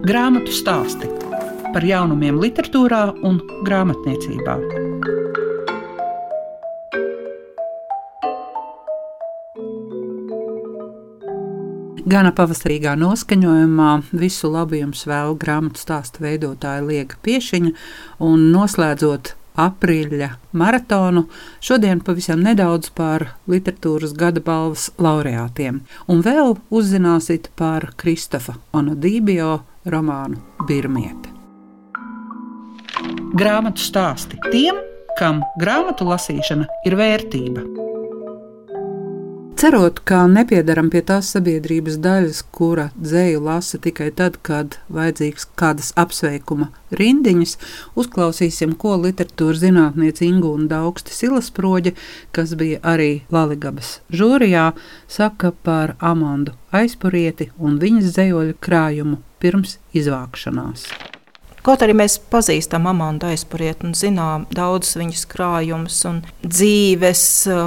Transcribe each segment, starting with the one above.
Grāmatu stāsti par jaunumiem, literatūrā un grāmatniecībā. Gana pavasarīgā noskaņojumā visu labu jums vēl grāmatu stāstu veidotāja Liega Piešiņa un noslēdzot aprīļa maratonu. Šodien pavisam nedaudz par literatūras gada balvas laureātiem, un vēl uzzināsiet par Kristofa Onodībio romānu Birmiete. Grāmatu stāsti tiem, kam grāmatu lasīšana ir vērtība. Cerot, ka nepiedaram pie tās sabiedrības daļas, kura dzēju lasa tikai tad, kad vajadzīgs kādas apsveikuma rindiņas, uzklausīsim, ko literatūras zinātniece Ingūna Daugsti Silasproģe, kas bija arī Laligabas žūrijā, saka par Amandu aizpurieti un viņas dzējoļu krājumu pirms izvākšanās. Kaut arī mēs pazīstam Amandu aizpuriet un zinām daudzus viņas krājumus un dzīves,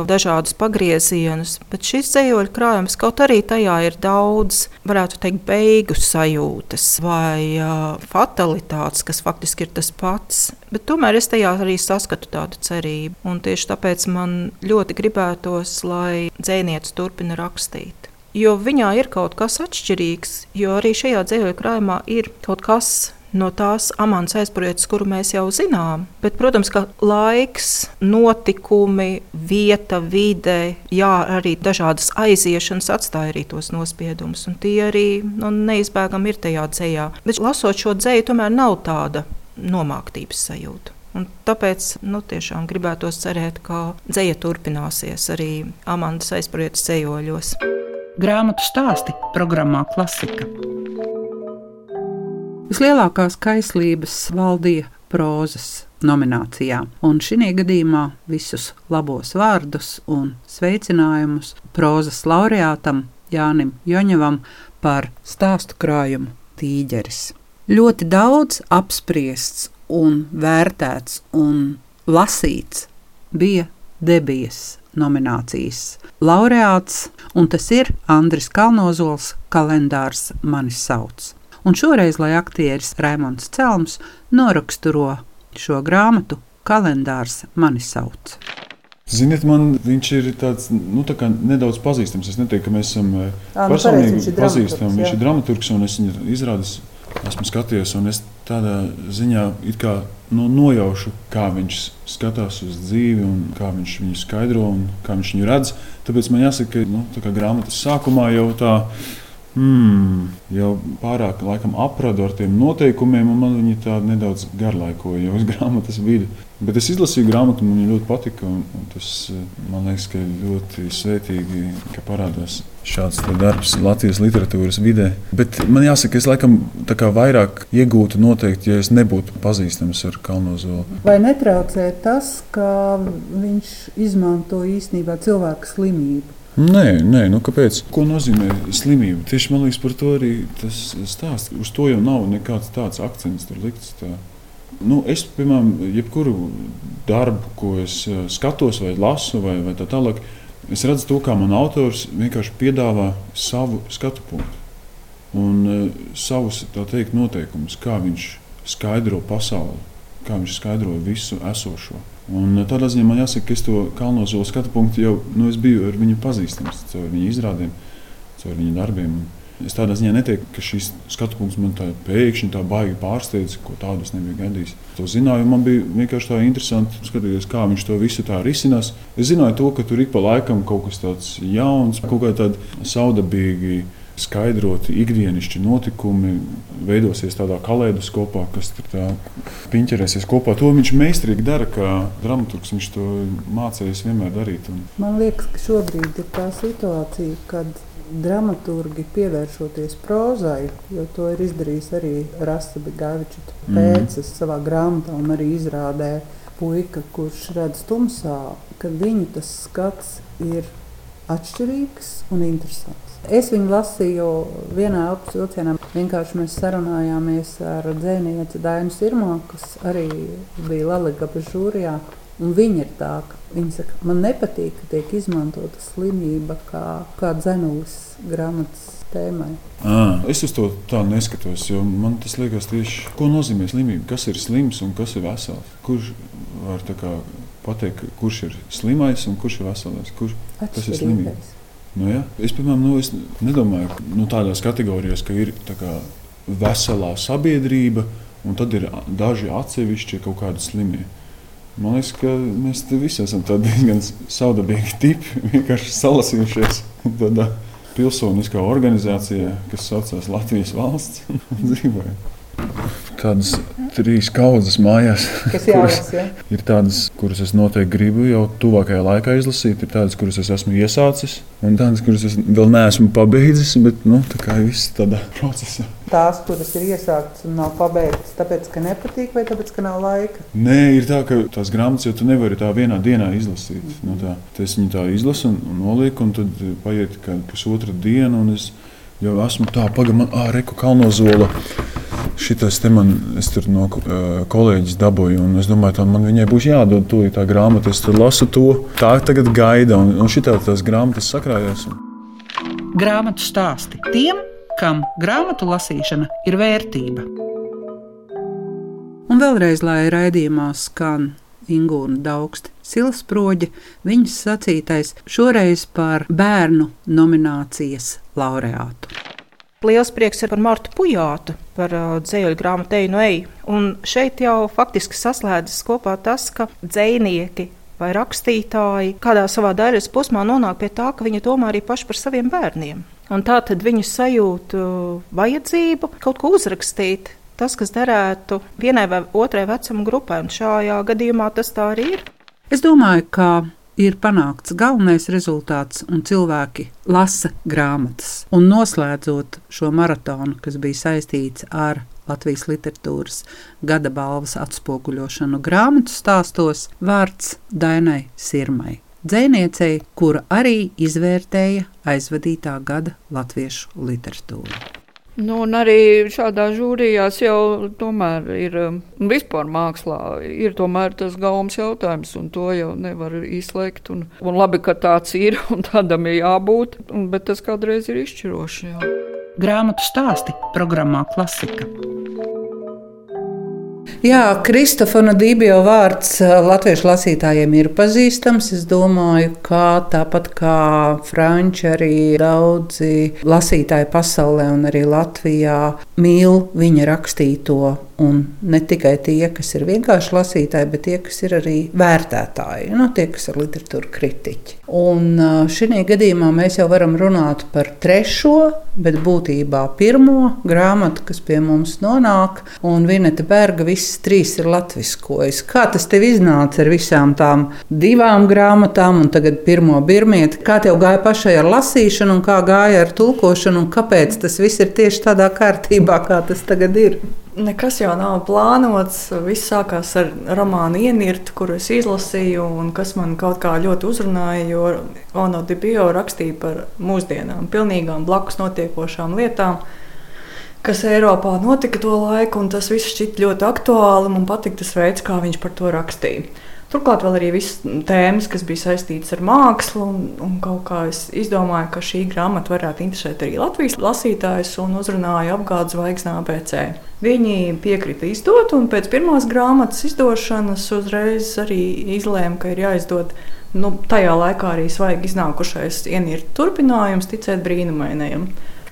dažādus pagriezienus, bet šis dzējoļu krājums kaut arī tajā ir daudz, varētu teikt, beigu sajūtas vai uh, fatalitātes, kas faktiski ir tas pats. Bet tomēr es tajā arī saskatu tādu cerību. Un tieši tāpēc man ļoti gribētos, lai dzēniece turpina rakstīt. Jo viņā ir kaut kas atšķirīgs, jo arī šajā dzīslu krājumā ir kaut kas no tās amants aizpūrietas, kuru mēs jau zinām. Bet, protams, ka laiks, notikumi, vieta, vide, jā, arī dažādas aiziešanas atstāja arī tos nospiedumus. Un tie arī nu, neizbēgami ir tajā dzējā. Bet lasot šo dzēju, tomēr nav tāda nomāktības sajūta. Un tāpēc nu, tiešām gribētos cerēt, ka dzēja turpināsies arī Amandas aizpūrietas ceļojos. Grāmatu stāsti programmā Klasika. Vislielākās kaislības valdīja prozas nominācijā, un šī gadījumā visus labos vārdus un sveicinājumus prozas laureātam Jānim Joņevam par stāstu krājumu Tīģeris. Ļoti daudz apspriests un vērtēts un lasīts bija debijas nominācijas laureāts, un tas ir Andris Kalnozols kalendārs Mani sauc un šoreiz, lai aktieris Raimons Celms noraksturo šo grāmatu, kalendārs mani sauc. Ziniet, man viņš ir tāds nu, tā nedaudz pazīstams. Es neteiktu, ka mēs esam eh, à, nu, personīgi pazīstami. Viņš ir dramaturgs un es viņu izrādījis, esmu skatījies. Es tādā ziņā kā, nu, nojaušu, kā viņš skatās uz dzīvi, un kā viņš viņu skaidro un kā viņš viņu redz. Tāpēc man jāsaka, ka nu, tā grāmatas sākumā jau tā ir Hmm, jau pārāk laikam, apradu ar tiem noteikumiem, un man viņi tā nedaudz garlaikoja jau uz grāmatas vidi. Bet es izlasīju grāmatu, man ļoti patika. Un, un tas man liekas, ka ļoti svētīgi, ka parādās šāds darbs Latvijas literatūras vidē. Bet man jāsaka, es laikam vairāk iegūtu noteikti, ja es nebūtu pazīstams ar Kalnozolu. Vai netraucē tas, ka viņš izmanto īstenībā cilvēku slimību? Nē, nē nu kāpēc? Ko nozīmē slimība? Tieši man liekas, par to arī tas stāsts. Uz to jau nav nekāds tāds akcents likts. Tā. Nu, es, piemēram, jebkuru darbu, ko es eh, skatos, vai lasu, vai, vai tā tālāk, es redzu to, kā man autors vienkārši piedāvā savu skatu punktu un uh, savus teikt, noteikumus, kā viņš skaidro pasauli, kā viņš skaidro visu esošo. Un tādā ziņā man jāsaka, ka es to Kalnozola skatu punktu jau nu, biju ar viņu pazīstams, caur viņa izrādēm, caur viņa darbiem. Es tādā ziņā neteiktu, ka šis skatu punkts man tā pēkšņi tā baigi pārsteidz, ko tādu es nebiju gaidījis. To zināju, man bija vienkārši tā interesanti skatīties, kā viņš to visu tā risinās. Es zināju to, ka tur ik pa laikam kaut kas tāds jauns, kaut kā tāda saudabīga skaidroti ikdienišķi notikumi, veidosies tādā kaleidoskopā, kas piņķerēsies kopā. To viņš meistarīgi dara, kā dramaturgs. Viņš to mācījās vienmēr darīt. Un... Man liekas, ka šobrīd ir tā situācija, kad dramaturgi pievēršoties prozai, jo to ir izdarījis arī Rasta Gāviča mhm. pēcis mm. savā grāmatā un arī izrādē puika, kurš redz tumsā, ka viņu tas skats ir atšķirīgs un interesants. Es viņu lasīju vienā elpas vilcienā. Vienkārši mēs sarunājāmies ar dzēnieci Dainu Sirmo, kas arī bija Latvijas žūrijā. Un viņa ir tā, ka viņa saka, man nepatīk, ka tiek izmantota slimība kā, kā dzenulis grāmatas tēmai. À, es uz to tā neskatos, jo man tas liekas tieši, ko nozīmē slimība. Kas ir slims un kas ir vesels? Kurš var pateikt, kurš ir slimais un kurš ir veselais? Kurš, kas ir slimība? Nu, ja? Es, piemēram, nu, es nedomāju nu, tādās kategorijās, ka ir kā, veselā sabiedrība un tad ir daži atsevišķi kaut kādi slimie. Man liekas, ka mēs visi esam diezgan saudabīgi tipi, vienkārši salasījušies tādā pilsoniskā organizācijā, kas saucās Latvijas valsts, dzīvoja tādas trīs kaudzes mājās. Kas jālas, ja? ir tādas, kuras es noteikti gribu jau tuvākajā laikā izlasīt, ir tādas, kuras es esmu iesācis, un tādas, kuras es vēl neesmu pabeidzis, bet nu, tā kā viss tādā procesā. Tās, kuras ir iesāktas un nav pabeigtas, tāpēc, ka nepatīk vai tāpēc, ka nav laika? Nē, ir tā, ka tās grāmatas jau tu nevari tā vienā dienā izlasīt. Mm -hmm. nu, tā, es viņu tā izlasu un, un nolieku, un tad paiet kāda pusotra diena, un es jau esmu tā, pagaidi, man, ah, reku kalnozola šitas te man no uh, kolēģis dabūju, un es domāju, ka man viņai būs jādod to tā grāmata. Es lasu to, tā tagad gaida, un, un šitā tās grāmatas sakrājās. Grāmatu stāsti tiem, kam grāmatu lasīšana ir vērtība. Un vēlreiz, lai raidījumā skan Ingūna Daugsti, Silas Proģa, viņas sacītais šoreiz par bērnu nominācijas laureātu. Liels prieks ir par Martu Pujātu, par uh, dzēļu grāmatu no Eju. Un šeit jau faktiski saslēdzas kopā tas, ka dzēnieki vai rakstītāji kādā savā daļas posmā nonāk pie tā, ka viņi domā arī paši par saviem bērniem. Un tā tad viņi sajūt vajadzību kaut ko uzrakstīt, tas, kas derētu vienai vai otrai vecuma grupai, un šajā gadījumā tas tā arī ir. Es domāju, ka ir panākts galvenais rezultāts, un cilvēki lasa grāmatas. Un noslēdzot šo maratonu, kas bija saistīts ar Latvijas literatūras gada balvas atspoguļošanu grāmatu stāstos, vārds Dainai Sirmai. Dzēniecei, kura arī izvērtēja aizvadītā gada latviešu literatūru. Nu, un arī šādā žūrijās jau tomēr ir um, vispār mākslā, ir tomēr tas gaumas jautājums, un to jau nevar izslēgt. Un, un labi, ka tāds ir, un tādam ir jābūt, un, bet tas kādreiz ir izšķiroši. Jā. Grāmatu stāsti programmā Klasika. Jā, Kristofona Dībio vārds eh, latviešu lasītājiem ir pazīstams. Es domāju, ka tāpat kā franči, arī daudzi lasītāji pasaulē un arī Latvijā mīl viņa rakstīto Un ne tikai tie, kas ir vienkārši lasītāji, bet tie, kas ir arī vērtētāji, nu, tie, kas ir literatūra kritiķi. Un šī gadījumā mēs jau varam runāt par trešo, bet būtībā pirmo grāmatu, kas pie mums nonāk. Un Vineta Berga visas trīs ir latviskojas. Kā tas tev iznāca ar visām tām divām grāmatām, un tagad pirmo birmieti? Kā tev gāja pašai ar lasīšanu, un kā gāja ar tulkošanu, un kāpēc tas viss ir tieši tādā kārtībā, kā tas tagad ir? Nekas jau nav plānots. Viss sākās ar romānu Ienirtu, kuru es izlasīju, un kas man kaut kā ļoti uzrunāja. Jo Ono Dibio rakstīja par mūsdienām, pilnīgām blakus notiekošām lietām, kas Eiropā notika to laiku, un tas viss šķiet ļoti aktuāli. Man patīk tas veids, kā viņš par to rakstīja. Turklāt vēl arī visas tēmas, kas bija saistītas ar mākslu. Un, un kaut kā es izdomāju, ka šī grāmata varētu interesēt arī Latvijas lasītājus un uzrunāju apgādes zvaigznā ABC. Viņi piekrita izdot, un pēc pirmās grāmatas izdošanas uzreiz arī izlēma, ka ir jāizdod nu, tajā laikā arī svaigi iznākušais ienirta turpinājums, ticēt brīnumainajam.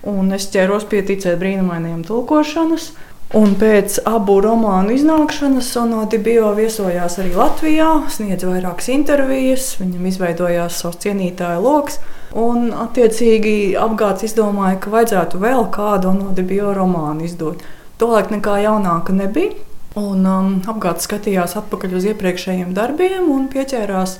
Un es ķeros pie ticēt brīnumainajam tulkošanas. Un pēc abu romānu iznākšanas Sonāti Bio viesojās arī Latvijā, sniedza vairākas intervijas, viņam izveidojās savs cienītāju lokus. Un, attiecīgi, apgāds izdomāja, ka vajadzētu vēl kādu Sonāti Bio romānu izdot. Tolēk nekā jaunāka nebija. Un um, apgāds skatījās atpakaļ uz iepriekšējiem darbiem un pieķērās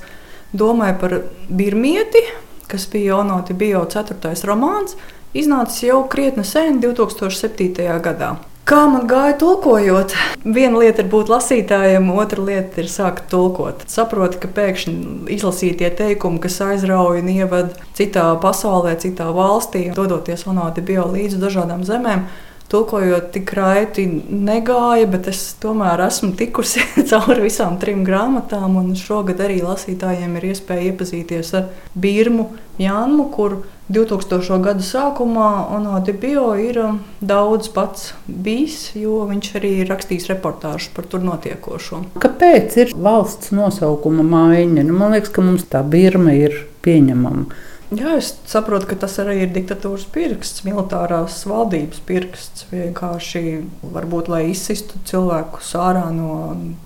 domai par Birmieti, kas bija Onoti Bio 4. romāns, iznācis jau krietni sen, 2007. gadā. Kā man gāja tulkojot? Viena lieta ir būt lasītājam, otra lieta ir sākt tulkot. Saproti, ka pēkšņi izlasītie teikumi, kas aizrauja un ievada citā pasaulē, citā valstī, dodoties monēti bio līdz dažādām zemēm, tulkojot tik raiti negāja, bet es tomēr esmu tikusi cauri visām trim grāmatām. Šogad arī lasītājiem ir iespēja iepazīties ar Birmu Jānu, kur 2000. gada sākumā Onādi Bio ir um, daudz pats bijis, jo viņš arī ir rakstījis reportāžu par tur notiekošo. Kāpēc ir valsts nosaukuma maiņa? Nu, man liekas, ka mums tā Birma ir pieņemama. Jā, es saprotu, ka tas arī ir diktatūras pirksts, militārās valdības pirksts. Vienkārši varbūt, lai izsistu cilvēkus ārā no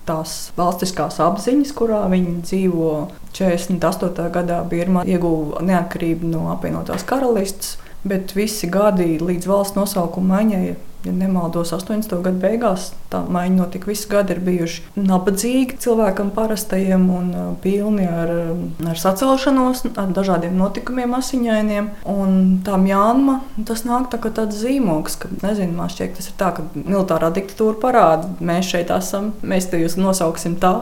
tās valstiskās apziņas, kurā viņi dzīvo. 48. gadā Birma ieguva neatkarību no apvienotās karalistes, bet visi gadi līdz valsts nosaukuma maiņai ja nemaldos, 80. gadu beigās tā maiņa notika. Visi gadi ir bijuši nabadzīgi cilvēkam, parastajiem un uh, pilni ar, um, ar sacelšanos, ar dažādiem notikumiem, asiņainiem. Un tā jānma, tas nāk tā kā tāds zīmogs, ka, nezinu, man šķiet, tas ir tā, ka militārā diktatūra parāda, mēs šeit esam, mēs te jūs nosauksim tā,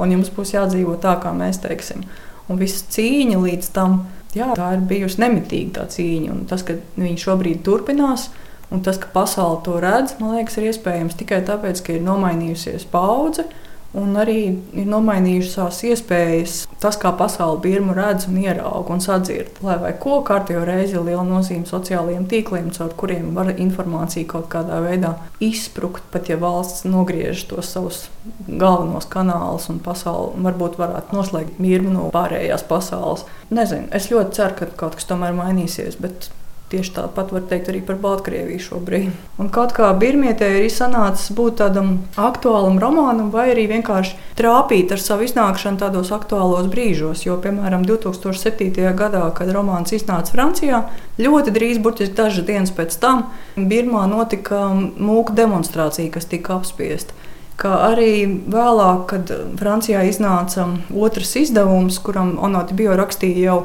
un jums būs jādzīvo tā, kā mēs teiksim. Un viss cīņa līdz tam, jā, tā ir bijusi nemitīga tā cīņa, un tas, ka viņi šobrīd turpinās, Un tas, ka pasaule to redz, man liekas, ir iespējams tikai tāpēc, ka ir nomainījusies paudze. Un arī ir nomainījušās iespējas, tas, kā pasaule birmu redz, un ierauga un sadzird. Lai vai ko, kārtīgi reizi ir liela nozīme sociālajiem tīkliem, caur kuriem var informācija kaut kādā veidā izsprukt. Pat ja valsts nogriež tos savus galvenos kanālus, un pasaule varbūt varētu noslēgt mieru no pārējās pasaules. Nezinu, es ļoti ceru, ka kaut kas tomēr mainīsies. Bet Tieši tāpat var teikt arī par Baltkrieviju šobrīd. Un kaut kā Birmietē ir sanācis būt tādam aktuālam romānam, vai arī vienkārši trāpīt ar savu iznākšanu tādos aktuālos brīžos. Jo, piemēram, 2007. gadā, kad romāns iznāca Francijā, ļoti drīz, burtiski dažas dienas pēc tam, Birmā notika mūka demonstrācija, kas tika apspiesta kā arī vēlāk, kad Francijā iznāca otrs izdevums, kuram Onāti bija rakstīja jau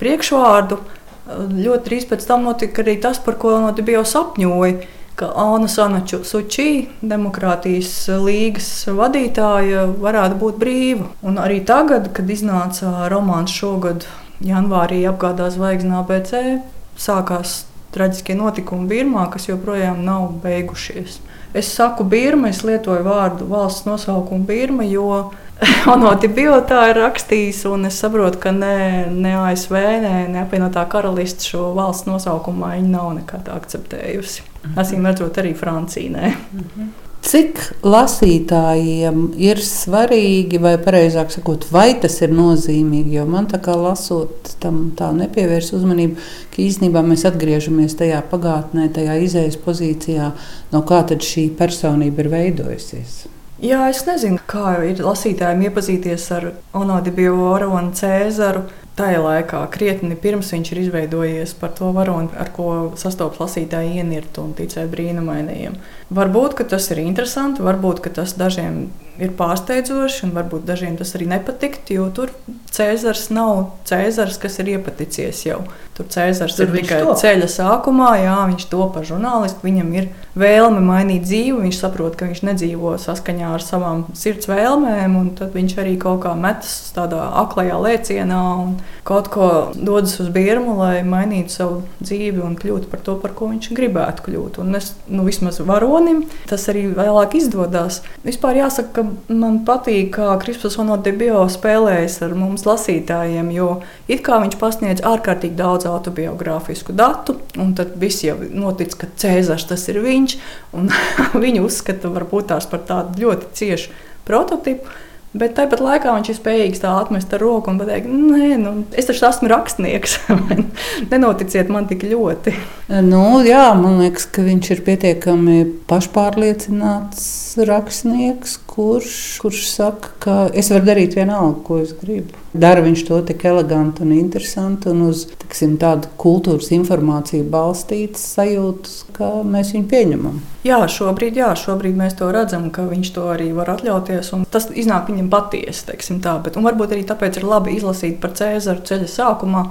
priekšvārdu, Ļoti drīz pēc tam notika arī tas, par ko no bija sapņoja. Ka Anna Sanaču Sučī, Demokrātijas līgas vadītāja, varētu būt brīva. Un arī tagad, kad iznāca romāns šogad, janvārī apgādā zvaigznā ABC, sākās traģiskie notikumi Birmā, kas joprojām nav beigušies. Es saku Birma, es lietoju vārdu valsts nosaukumu Birma, jo Onoti bija tā ir rakstījis, un es saprotu, ka ne, ne ASV, ne, ne apvienotā karaliste šo valsts nosaukumu maiņu nav nekad akceptējusi. Mhm. Acīm redzot, arī Francija. Ne. Mhm. Cik lasītājiem ir svarīgi, vai precīzāk sakot, vai tas ir nozīmīgi? Jo man tā kā lasot, tam tā nepievērs uzmanību, ka īstenībā mēs atgriežamies tajā pagātnē, tajā izējas pozīcijā, no kā tad šī personība ir veidojusies. Jā, es nezinu, kā ir lasītājiem iepazīties ar Onādi Bioru un Cēzaru. Tajā laikā, krietni pirms viņš ir izveidojies par to varoni, ar ko sastopas lasītāji ienirtu un ticēja brīnumainajiem. Varbūt tas ir interesanti, varbūt tas dažiem ir pārsteidzoši, un varbūt dažiem tas arī nepatikt, jo tur Cēzars nav Cēzars, kas ir iepaticies jau. Tur Cēzars tur ir tikai to. ceļa sākumā, jā, viņš to par žurnālistu, viņam ir vēlme mainīt dzīvi, viņš saprot, ka viņš nedzīvo saskaņā ar savām sirds vēlmēm, un tad viņš arī kaut kā metas tādā aklajā lēcienā un kaut ko dodas uz birmu, lai mainītu savu dzīvi un kļūtu par to, par ko viņš gribētu kļūt. Un es, nu, vismaz varonim, tas arī vēlāk izdodas. Vispār jāsaka, ka man patīk, kā Kristaps Onote bio spēlējas ar mums lasītājiem, jo it kā viņš pasniedz ārkārtīgi daudz autobiogrāfisku datu, un tad viss jau notic, ka Cēzars tas ir viņš, un viņu uzskata varbūt tās par tādu ļoti ciešu prototipu. Bet tāpat laikā viņš ir spējīgs tā atmest ar roku un pateikt, nē, nu, es taču esmu rakstnieks. Nenoticiet man tik ļoti. Nu, jā, man liekas, ka viņš ir pietiekami pašpārliecināts rakstnieks, kurš, kurš saka, ka es varu darīt vienalga, ko es gribu. Dara viņš to tik eleganti un interesanti un uz tiksim, tādu kultūras informāciju balstītas sajūtas, ka mēs viņu pieņemam. Jā, šobrīd, jā, šobrīd mēs to redzam, ka viņš to arī var atļauties. Tas iznāk viņam patiesi, teiksim tā. Bet, varbūt arī tāpēc ir labi izlasīt par Cēzaru ceļa sākumā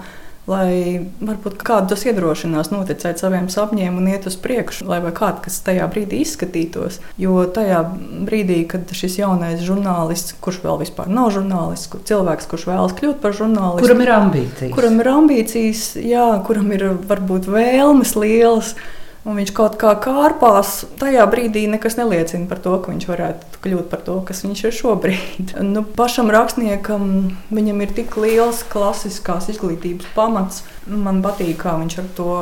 lai varbūt kādu tas iedrošinās noticēt saviem sapņiem un iet uz priekšu, lai kāds, kas tajā brīdī izskatītos. Jo tajā brīdī, kad šis jaunais žurnālists, kurš vēl vispār nav žurnālists, kur cilvēks, kurš vēlas kļūt par žurnālistu, kuram ir ambīcijas, kuram ir ambīcijas, jā, kuram ir varbūt vēlmes lielas Un viņš kaut kā kārpās. Tajā brīdī nekas neliecina par to, ka viņš varētu kļūt par to, kas viņš ir šobrīd. Nu, pašam rakstniekam viņam ir tik liels klasiskās izglītības pamats. Man patīk, kā viņš ar to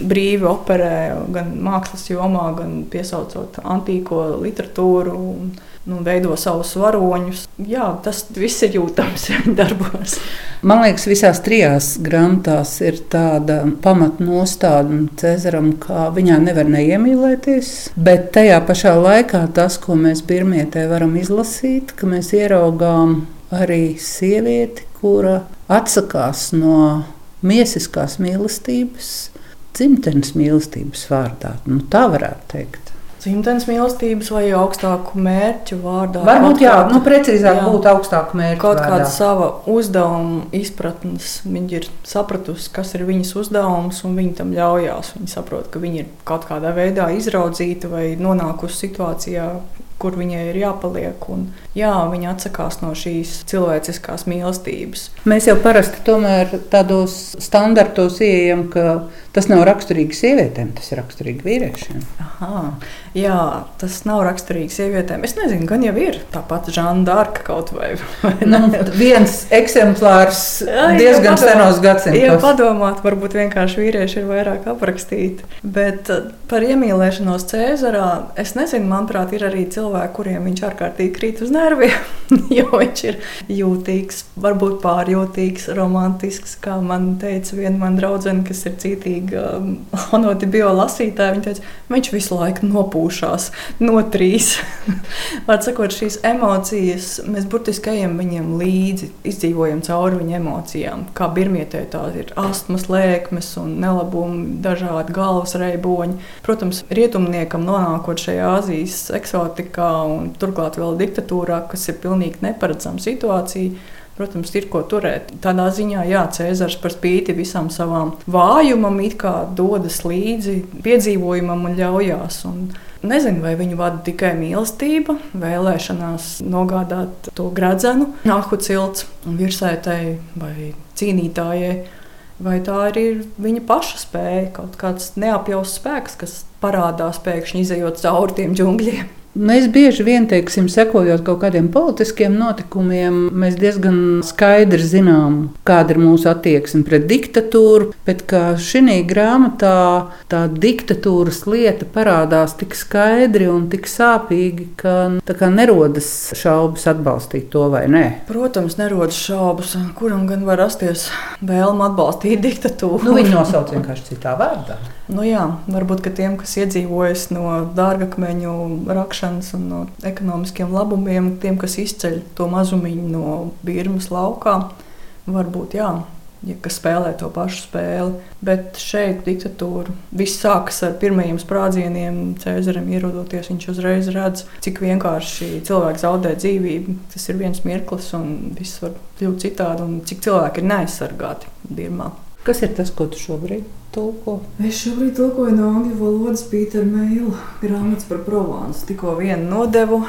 brīvi operē gan mākslas jomā, gan piesaucot antīko literatūru. Un, nu, veido savus varoņus. Jā, tas viss ir jūtams darbos. Man liekas, visās trijās grāmatās ir tāda pamatnostāde Cezaram, ka viņā nevar neiemīlēties. Bet tajā pašā laikā tas, ko mēs pirmietē varam izlasīt, ka mēs ieraugām arī sievieti, kura atsakās no miesiskās mīlestības, dzimtenes mīlestības vārdā. Nu, tā varētu teikt dzimtenes mīlestības vai augstāku mērķu vārdā. Varbūt jā, kādu, nu, precīzāk jā, būtu augstāku mērķu. Kaut vārdā. kāda sava uzdevuma izpratnes. Viņa ir sapratusi, kas ir viņas uzdevums, un viņa tam ļaujās. Viņa saprot, ka viņa ir kaut kādā veidā izraudzīta vai nonākusi situācijā, kur viņai ir jāpaliek. Un, jā, viņa atsakās no šīs cilvēciskās mīlestības. Mēs jau parasti tādos standartos ieejam, ka tas nav raksturīgi sievietēm, tas ir raksturīgi vīriešiem. Aha, jā, tas nav raksturīgi sievietēm. Es nezinu, gan jau ir tāpat Žana Dārka kaut vai. vai nu, viens eksemplārs jā, diezgan padomāt, senos gadsimtos. Jā, padomāt, varbūt vienkārši vīrieši ir vairāk aprakstīti. Bet uh, par iemīlēšanos Cēzarā es nezinu, manuprāt, ir arī cilvēki cilvēki, kuriem viņš ārkārtīgi krīt uz nerviem, jo viņš ir jūtīgs, varbūt pārjūtīgs, romantisks. Kā man teica viena mana draudzene, kas ir cītīga um, honoti biolasītāja, viņa teica, viņš visu laiku nopūšās no trīs. Vārds sakot, šīs emocijas, mēs burtiski ejam viņiem līdzi, izdzīvojam cauri viņa emocijām. Kā birmietē tā ir astmas, lēkmes un nelabumi, dažādi galvas reiboņi. Protams, rietumniekam nonākot šajā Āzijas eksotikā, Āfrikā un turklāt vēl diktatūrā, kas ir pilnīgi neparedzama situācija. Protams, ir ko turēt. Tādā ziņā, jā, Cēzars par spīti visam savam vājumam, it kā dodas līdzi piedzīvojumam un ļaujās. Un Nezinu, vai viņu vada tikai mīlestība, vēlēšanās nogādāt to gradzenu, nāku cilts virsētai vai cīnītājai. Vai tā ir viņa paša spēja, kaut kāds neapjausts spēks, kas parādās pēkšņi izējot cauri tiem džungļiem? Mēs bieži vien, teiksim, sekojot kaut kādiem politiskiem notikumiem, mēs diezgan skaidri zinām, kāda ir mūsu attieksme pret diktatūru. Bet šī grāmatā tā diktatūras lieta parādās tik skaidri un tik sāpīgi, ka nerodas šaubas atbalstīt to vai nē. Protams, nerodas šaubas. Kuram gan var rasties vēlme atbalstīt diktatūru? Nu, viņi nosauc vienkārši citā vārdā. Nu jā, varbūt tiem, kas iedzīvojas no dārgakmeņu rakšanas un no ekonomiskiem labumiem, tiem, kas izceļ to mazumiņu no Birmas laukā, varbūt jā. Ja, kas spēlē to pašu spēli. Bet šeit diktatūra viss sākas ar pirmajiem sprādzieniem. Cēzaram ierodoties, viņš uzreiz redz, cik vienkārši cilvēks zaudē dzīvību. Tas ir viens mirklis, un viss var kļūt citādi, un cik cilvēki ir neaizsargāti Birmā. Kas ir tas, ko tu šobrīd tulko? Es šobrīd tulkoju no angļu valodas Pītera Meila grāmatas par Provansu. Tikko vienu nodevu,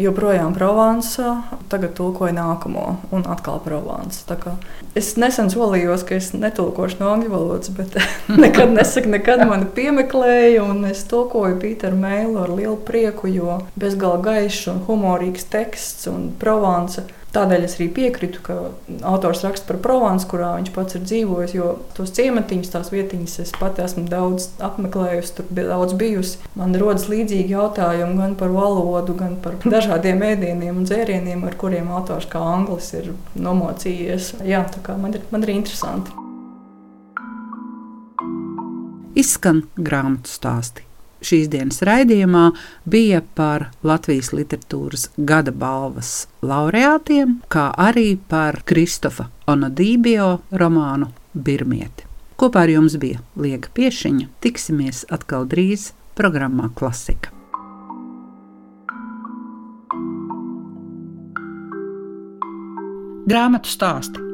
joprojām Provansā, tagad tulkoju nākamo un atkal Provansu. Es nesen solījos, ka es netulkošu no angļu valodas, bet nekad nesaku, nekad mani piemeklēja, un es tulkoju Pīteru Meilu ar lielu prieku, jo bezgalīgi gaišs un humorīgs teksts un Provansa. Tādēļ es arī piekrītu, ka autors raksta par Provansu, kurā viņš pats ir dzīvojis. Jo tos ciematiņus, tās vietiņas es pati esmu daudz apmeklējusi, tur bija daudz bijusi. Man rodas līdzīgi jautājumi gan par valodu, gan par dažādiem ēdieniem un dzērieniem, ar kuriem autors kā anglis ir nomocījies. Jā, tā kā man ir, man ir interesanti. Izskan grāmatu stāstī šīs dienas raidījumā bija par Latvijas literatūras gada balvas laureātiem, kā arī par Kristofa Onodībio romānu Birmieti. Kopā ar jums bija Liega Piešiņa. Tiksimies atkal drīz programmā Klasika. Grāmatu stāsti